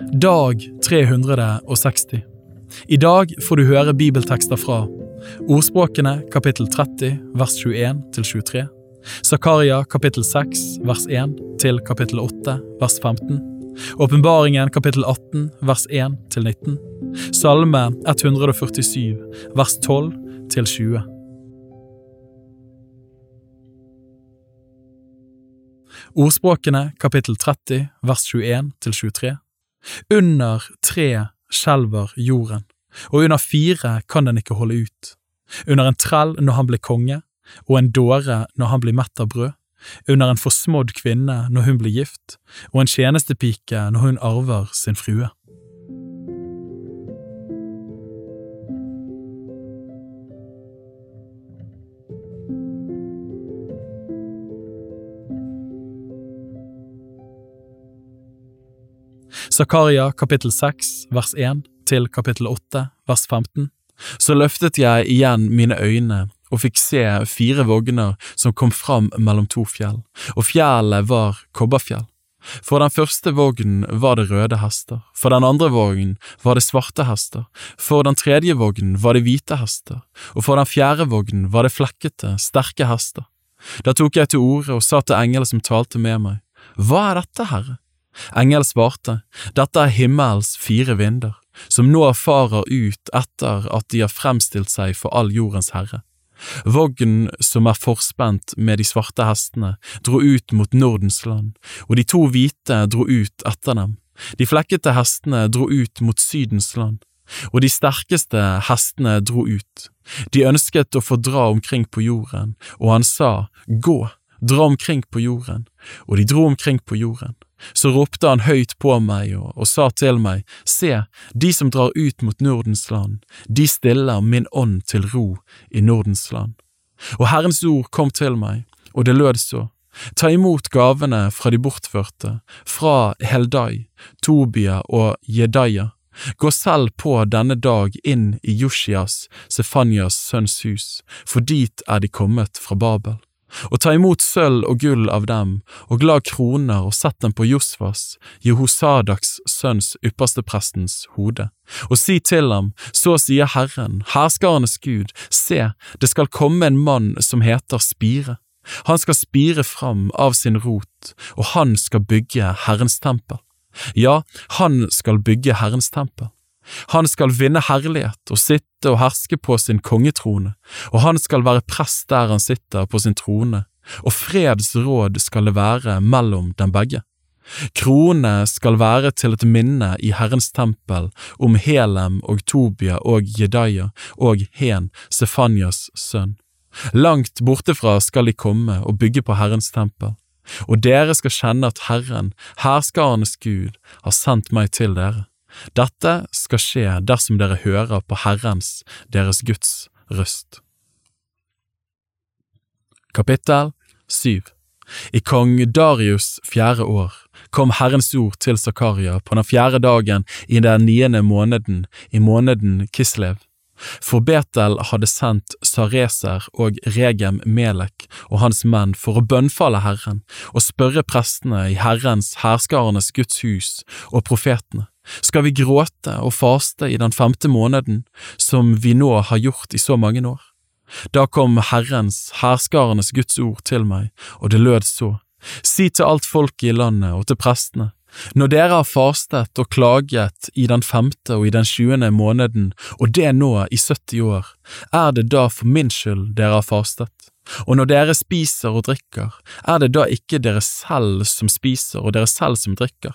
Dag 360. I dag får du høre bibeltekster fra Ordspråkene kapittel 30 vers 21 til 23. Zakaria kapittel 6 vers 1 til kapittel 8 vers 15. Åpenbaringen kapittel 18 vers 1 til 19. Salme 147 vers 12 til 20. Ordspråkene kapittel 30 vers 21 til 23. Under tre skjelver jorden, og under fire kan den ikke holde ut. Under en trell når han blir konge, og en dåre når han blir mett av brød. Under en forsmådd kvinne når hun blir gift, og en tjenestepike når hun arver sin frue. Zakaria kapittel 6 vers 1 til kapittel 8 vers 15. Så løftet jeg igjen mine øyne og fikk se fire vogner som kom fram mellom to fjell, og fjellet var kobberfjell. For den første vognen var det røde hester, for den andre vognen var det svarte hester, for den tredje vognen var det hvite hester, og for den fjerde vognen var det flekkete, sterke hester. Da tok jeg til orde og sa til engelen som talte med meg, Hva er dette, Herre? Engel svarte, Dette er himmels fire vinder, som nå farer ut etter at de har fremstilt seg for all jordens herre. Vognen som er forspent med de svarte hestene, dro ut mot Nordens land, og de to hvite dro ut etter dem. De flekkete hestene dro ut mot Sydens land, og de sterkeste hestene dro ut. De ønsket å få dra omkring på jorden, og han sa, Gå, dra omkring på jorden, og de dro omkring på jorden. Så ropte han høyt på meg og, og, sa til meg, Se, de som drar ut mot Nordens land, de stiller min ånd til ro i Nordens land. Og Herrens ord kom til meg, og det lød så, Ta imot gavene fra de bortførte, fra Heldai, Tobia og Jedaya. Gå selv på denne dag inn i Joshias, Sefanias sønns hus, for dit er de kommet fra Babel og ta imot sølv og gull av dem, og la kroner og sett dem på Josfas, Jehosadaks sønns yppersteprestens hode, og si til ham, så sier Herren, herskarenes Gud, se, det skal komme en mann som heter Spire. Han skal spire fram av sin rot, og han skal bygge Herrens tempel. Ja, han skal bygge Herrens tempel. Han skal vinne herlighet og sitte og herske på sin kongetrone, og han skal være prest der han sitter på sin trone, og freds råd skal det være mellom dem begge. Kronene skal være til et minne i Herrens tempel om Helem og Tobia og Jedaya og Hen, Sefanias sønn. Langt bortefra skal de komme og bygge på Herrens tempel, og dere skal kjenne at Herren, herskarenes Gud, har sendt meg til dere. Dette skal skje dersom dere hører på Herrens, deres Guds, røst. Kapittel 7 I kong Darius' fjerde år kom Herrens ord til Zakaria på den fjerde dagen i den niende måneden, i måneden Kislev. For Betel hadde sendt Sareser og Regem Melek og hans menn for å bønnfalle Herren og spørre prestene i Herrens herskarenes Guds hus og profetene skal vi gråte og faste i den femte måneden, som vi nå har gjort i så mange år? Da kom Herrens, herskarenes Guds ord til meg, og det lød så, si til alt folket i landet og til prestene, når dere har fastet og klaget i den femte og i den tjuende måneden, og det nå i 70 år, er det da for min skyld dere har fastet? Og når dere spiser og drikker, er det da ikke dere selv som spiser og dere selv som drikker?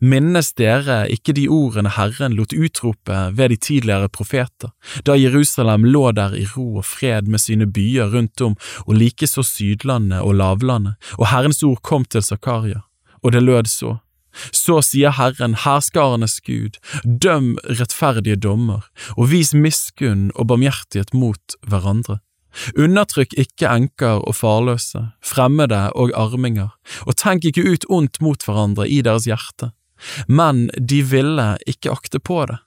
Minnes dere ikke de ordene Herren lot utrope ved de tidligere profeter, da Jerusalem lå der i ro og fred med sine byer rundt om og likeså Sydlandet og lavlandet, og Herrens ord kom til Zakaria, og det lød så. Så sier Herren, herskarenes Gud, døm rettferdige dommer, og vis miskunn og barmhjertighet mot hverandre. Undertrykk ikke enker og farløse, fremmede og arminger, og tenk ikke ut ondt mot hverandre i deres hjerte, men de ville ikke akte på det.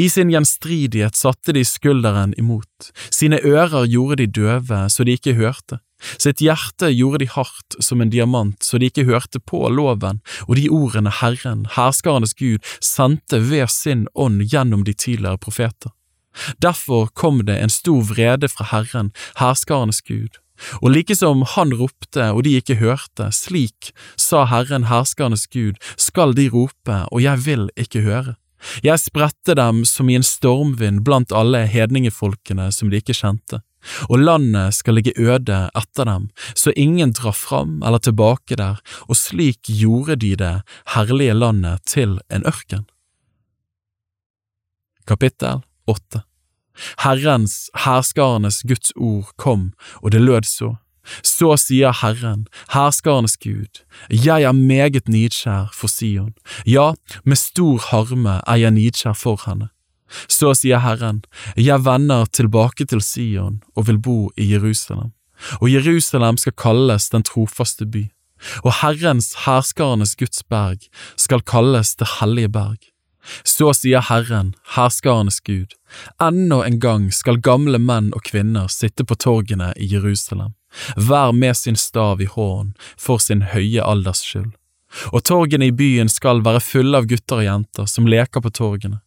I sin gjenstridighet satte de skulderen imot, sine ører gjorde de døve så de ikke hørte, Sitt hjerte gjorde de hardt som en diamant, så de ikke hørte på loven og de ordene Herren, herskarenes Gud, sendte ved sin ånd gjennom de tidligere profeter. Derfor kom det en stor vrede fra Herren, herskarenes Gud. Og like som han ropte og de ikke hørte, slik, sa Herren herskarenes Gud, skal de rope, og jeg vil ikke høre. Jeg spredte dem som i en stormvind blant alle hedningefolkene som de ikke kjente og landet skal ligge øde etter dem, så ingen drar fram eller tilbake der, og slik gjorde de det herlige landet til en ørken. Kapittel 8 Herrens, herskarenes Guds ord kom, og det lød så. Så sier Herren, herskarenes Gud, jeg er meget nidkjær for Sion, ja, med stor harme er jeg nidkjær for henne. Så sier Herren, jeg vender tilbake til Sion og vil bo i Jerusalem, og Jerusalem skal kalles den trofaste by, og Herrens herskarenes Guds berg skal kalles det hellige berg. Så sier Herren, herskarenes Gud, ennå en gang skal gamle menn og kvinner sitte på torgene i Jerusalem, hver med sin stav i hånden for sin høye alders skyld. Og torgene i byen skal være fulle av gutter og jenter som leker på torgene.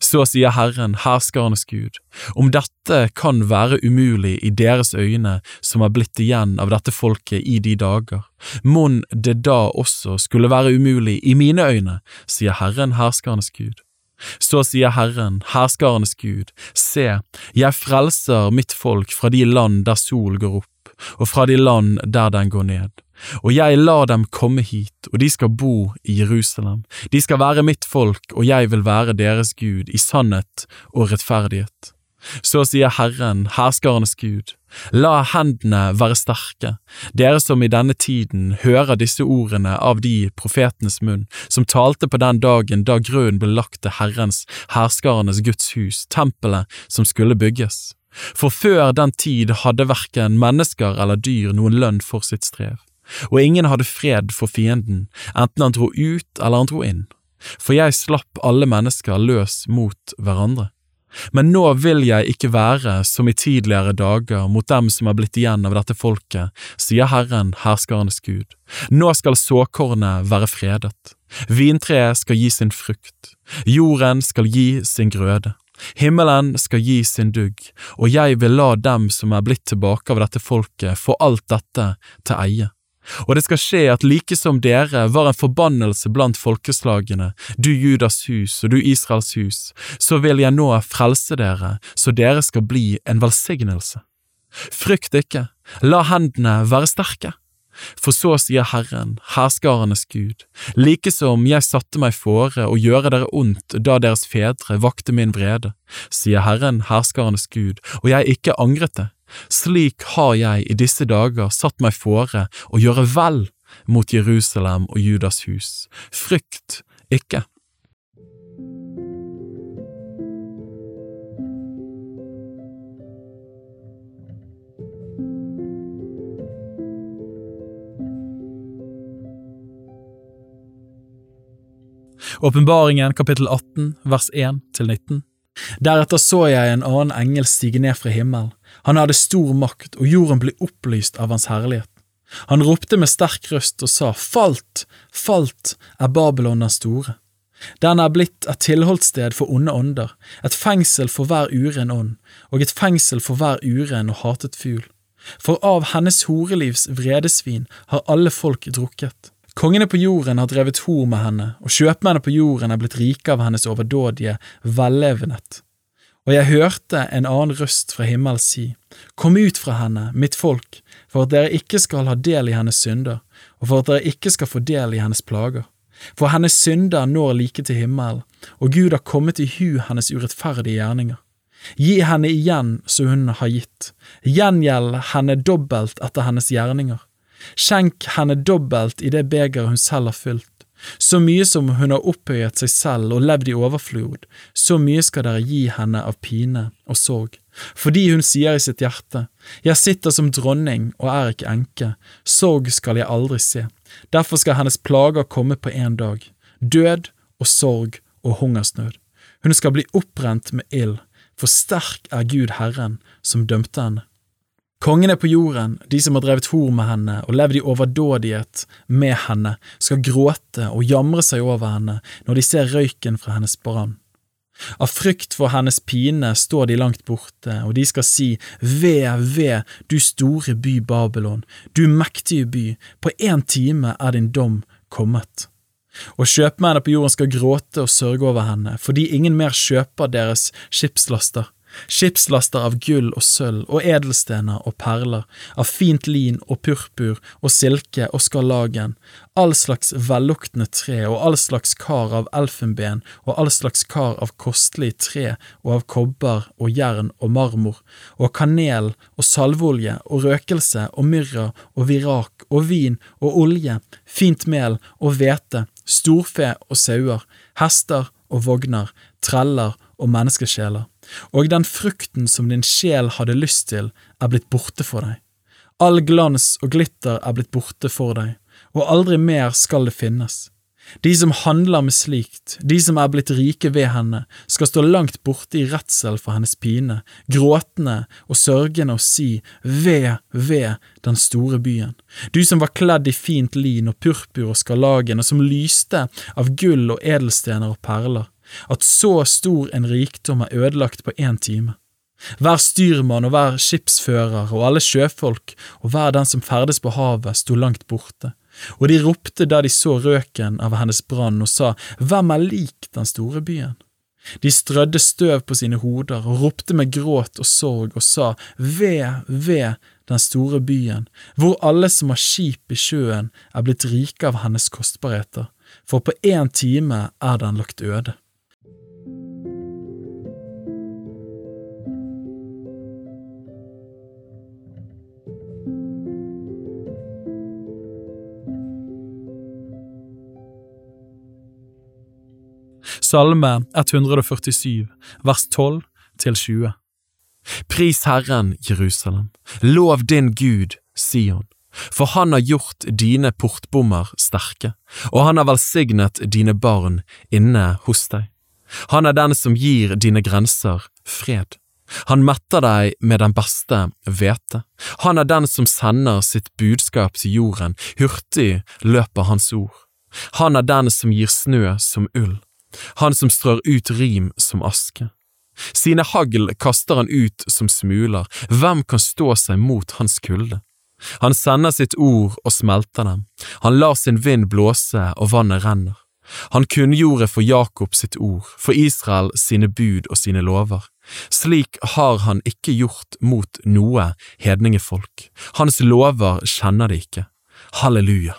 Så sier Herren, herskernes Gud, om dette kan være umulig i deres øyne som er blitt igjen av dette folket i de dager, mon det da også skulle være umulig i mine øyne, sier Herren, herskernes Gud. Så sier Herren, herskarenes Gud, se, jeg frelser mitt folk fra de land der sol går opp, og fra de land der den går ned og jeg lar dem komme hit, og de skal bo i Jerusalem. De skal være mitt folk, og jeg vil være deres Gud i sannhet og rettferdighet. Så sier Herren, herskarenes Gud, la hendene være sterke, dere som i denne tiden hører disse ordene av de profetenes munn, som talte på den dagen da grunnen ble lagt til Herrens, herskarenes Guds hus, tempelet som skulle bygges. For før den tid hadde verken mennesker eller dyr noen lønn for sitt strev og ingen hadde fred for fienden, enten han dro ut eller han dro inn, for jeg slapp alle mennesker løs mot hverandre. Men nå vil jeg ikke være som i tidligere dager mot dem som er blitt igjen av dette folket, sier Herren, herskarenes Gud. Nå skal såkornet være fredet, vintreet skal gi sin frukt, jorden skal gi sin grøde. Himmelen skal gi sin dugg, og jeg vil la dem som er blitt tilbake av dette folket, få alt dette til eie. Og det skal skje at like som dere var en forbannelse blant folkeslagene, du Judas hus og du Israels hus, så vil jeg nå frelse dere, så dere skal bli en velsignelse. Frykt ikke, la hendene være sterke. For så sier Herren, herskarenes Gud, like som jeg satte meg fore å gjøre dere ondt da deres fedre vakte min vrede, sier Herren, herskarenes Gud, og jeg ikke angret det, slik har jeg i disse dager satt meg fore å gjøre vel mot Jerusalem og Judas hus. Frykt ikke. Åpenbaringen kapittel 18 vers 1 til 19 Deretter så jeg en annen engel stige ned fra himmelen. Han hadde stor makt, og jorden ble opplyst av hans herlighet. Han ropte med sterk røst og sa, Falt, falt er Babylon den store. Den er blitt et tilholdssted for onde ånder, et fengsel for hver uren ånd, og et fengsel for hver uren og hatet fugl. For av hennes horelivs vredesvin har alle folk drukket. Kongene på jorden har drevet hor med henne, og kjøpmennene på jorden er blitt rike av hennes overdådige vellevenhet. Og jeg hørte en annen røst fra himmelen si, Kom ut fra henne, mitt folk, for at dere ikke skal ha del i hennes synder, og for at dere ikke skal få del i hennes plager. For hennes synder når like til himmelen, og Gud har kommet i hu hennes urettferdige gjerninger. Gi henne igjen så hun har gitt, gjengjeld henne dobbelt etter hennes gjerninger Skjenk henne dobbelt i det begeret hun selv har fylt. Så mye som hun har opphøyet seg selv og levd i overflod, så mye skal dere gi henne av pine og sorg. Fordi hun sier i sitt hjerte, Jeg sitter som dronning og er ikke enke, sorg skal jeg aldri se. Derfor skal hennes plager komme på én dag, død og sorg og hungersnød. Hun skal bli opprent med ild, for sterk er Gud Herren som dømte henne. Kongene på jorden, de som har drevet hor med henne og levd i overdådighet med henne, skal gråte og jamre seg over henne når de ser røyken fra hennes brann. Av frykt for hennes pine står de langt borte, og de skal si, Ve, ve, du store by Babylon, du mektige by, på én time er din dom kommet. Og kjøpmennene på jorden skal gråte og sørge over henne, fordi ingen mer kjøper deres skipslaster. Skipslaster av gull og sølv og edelstener og perler, av fint lin og purpur og silke og skarlagen, all slags velluktende tre og all slags kar av elfenben og all slags kar av kostelig tre og av kobber og jern og marmor, og kanel og salveolje og røkelse og myrra og virak og vin og olje, fint mel og hvete, storfe og sauer, hester og vogner, treller og menneskesjeler, og den frukten som din sjel hadde lyst til, er blitt borte for deg. All glans og glitter er blitt borte for deg, og aldri mer skal det finnes. De som handler med slikt, de som er blitt rike ved henne, skal stå langt borte i redsel for hennes pine, gråtende og sørgende og si ved, ved den store byen. Du som var kledd i fint lin og purpur og skarlagen, og som lyste av gull og edelstener og perler at så stor en rikdom er ødelagt på én time. Hver styrmann og hver skipsfører og alle sjøfolk og hver den som ferdes på havet, sto langt borte, og de ropte da de så røken av hennes brann og sa, Hvem er lik den store byen? De strødde støv på sine hoder og ropte med gråt og sorg og sa, Ved, ved den store byen, hvor alle som har skip i sjøen er blitt rike av hennes kostbarheter, for på én time er den lagt øde. Salme 147, vers 12 til 20. Pris Herren, Jerusalem, lov din Gud, Sion, for han har gjort dine portbommer sterke, og han har velsignet dine barn inne hos deg. Han er den som gir dine grenser fred. Han metter deg med den beste hvete. Han er den som sender sitt budskap til jorden, hurtig løper hans ord. Han er den som gir snø som ull han som strør ut rim som aske. Sine hagl kaster han ut som smuler, hvem kan stå seg mot hans kulde? Han sender sitt ord og smelter dem, han lar sin vind blåse og vannet renner. Han kunngjorde for Jakob sitt ord, for Israel sine bud og sine lover. Slik har han ikke gjort mot noe hedningefolk, hans lover kjenner de ikke. Halleluja.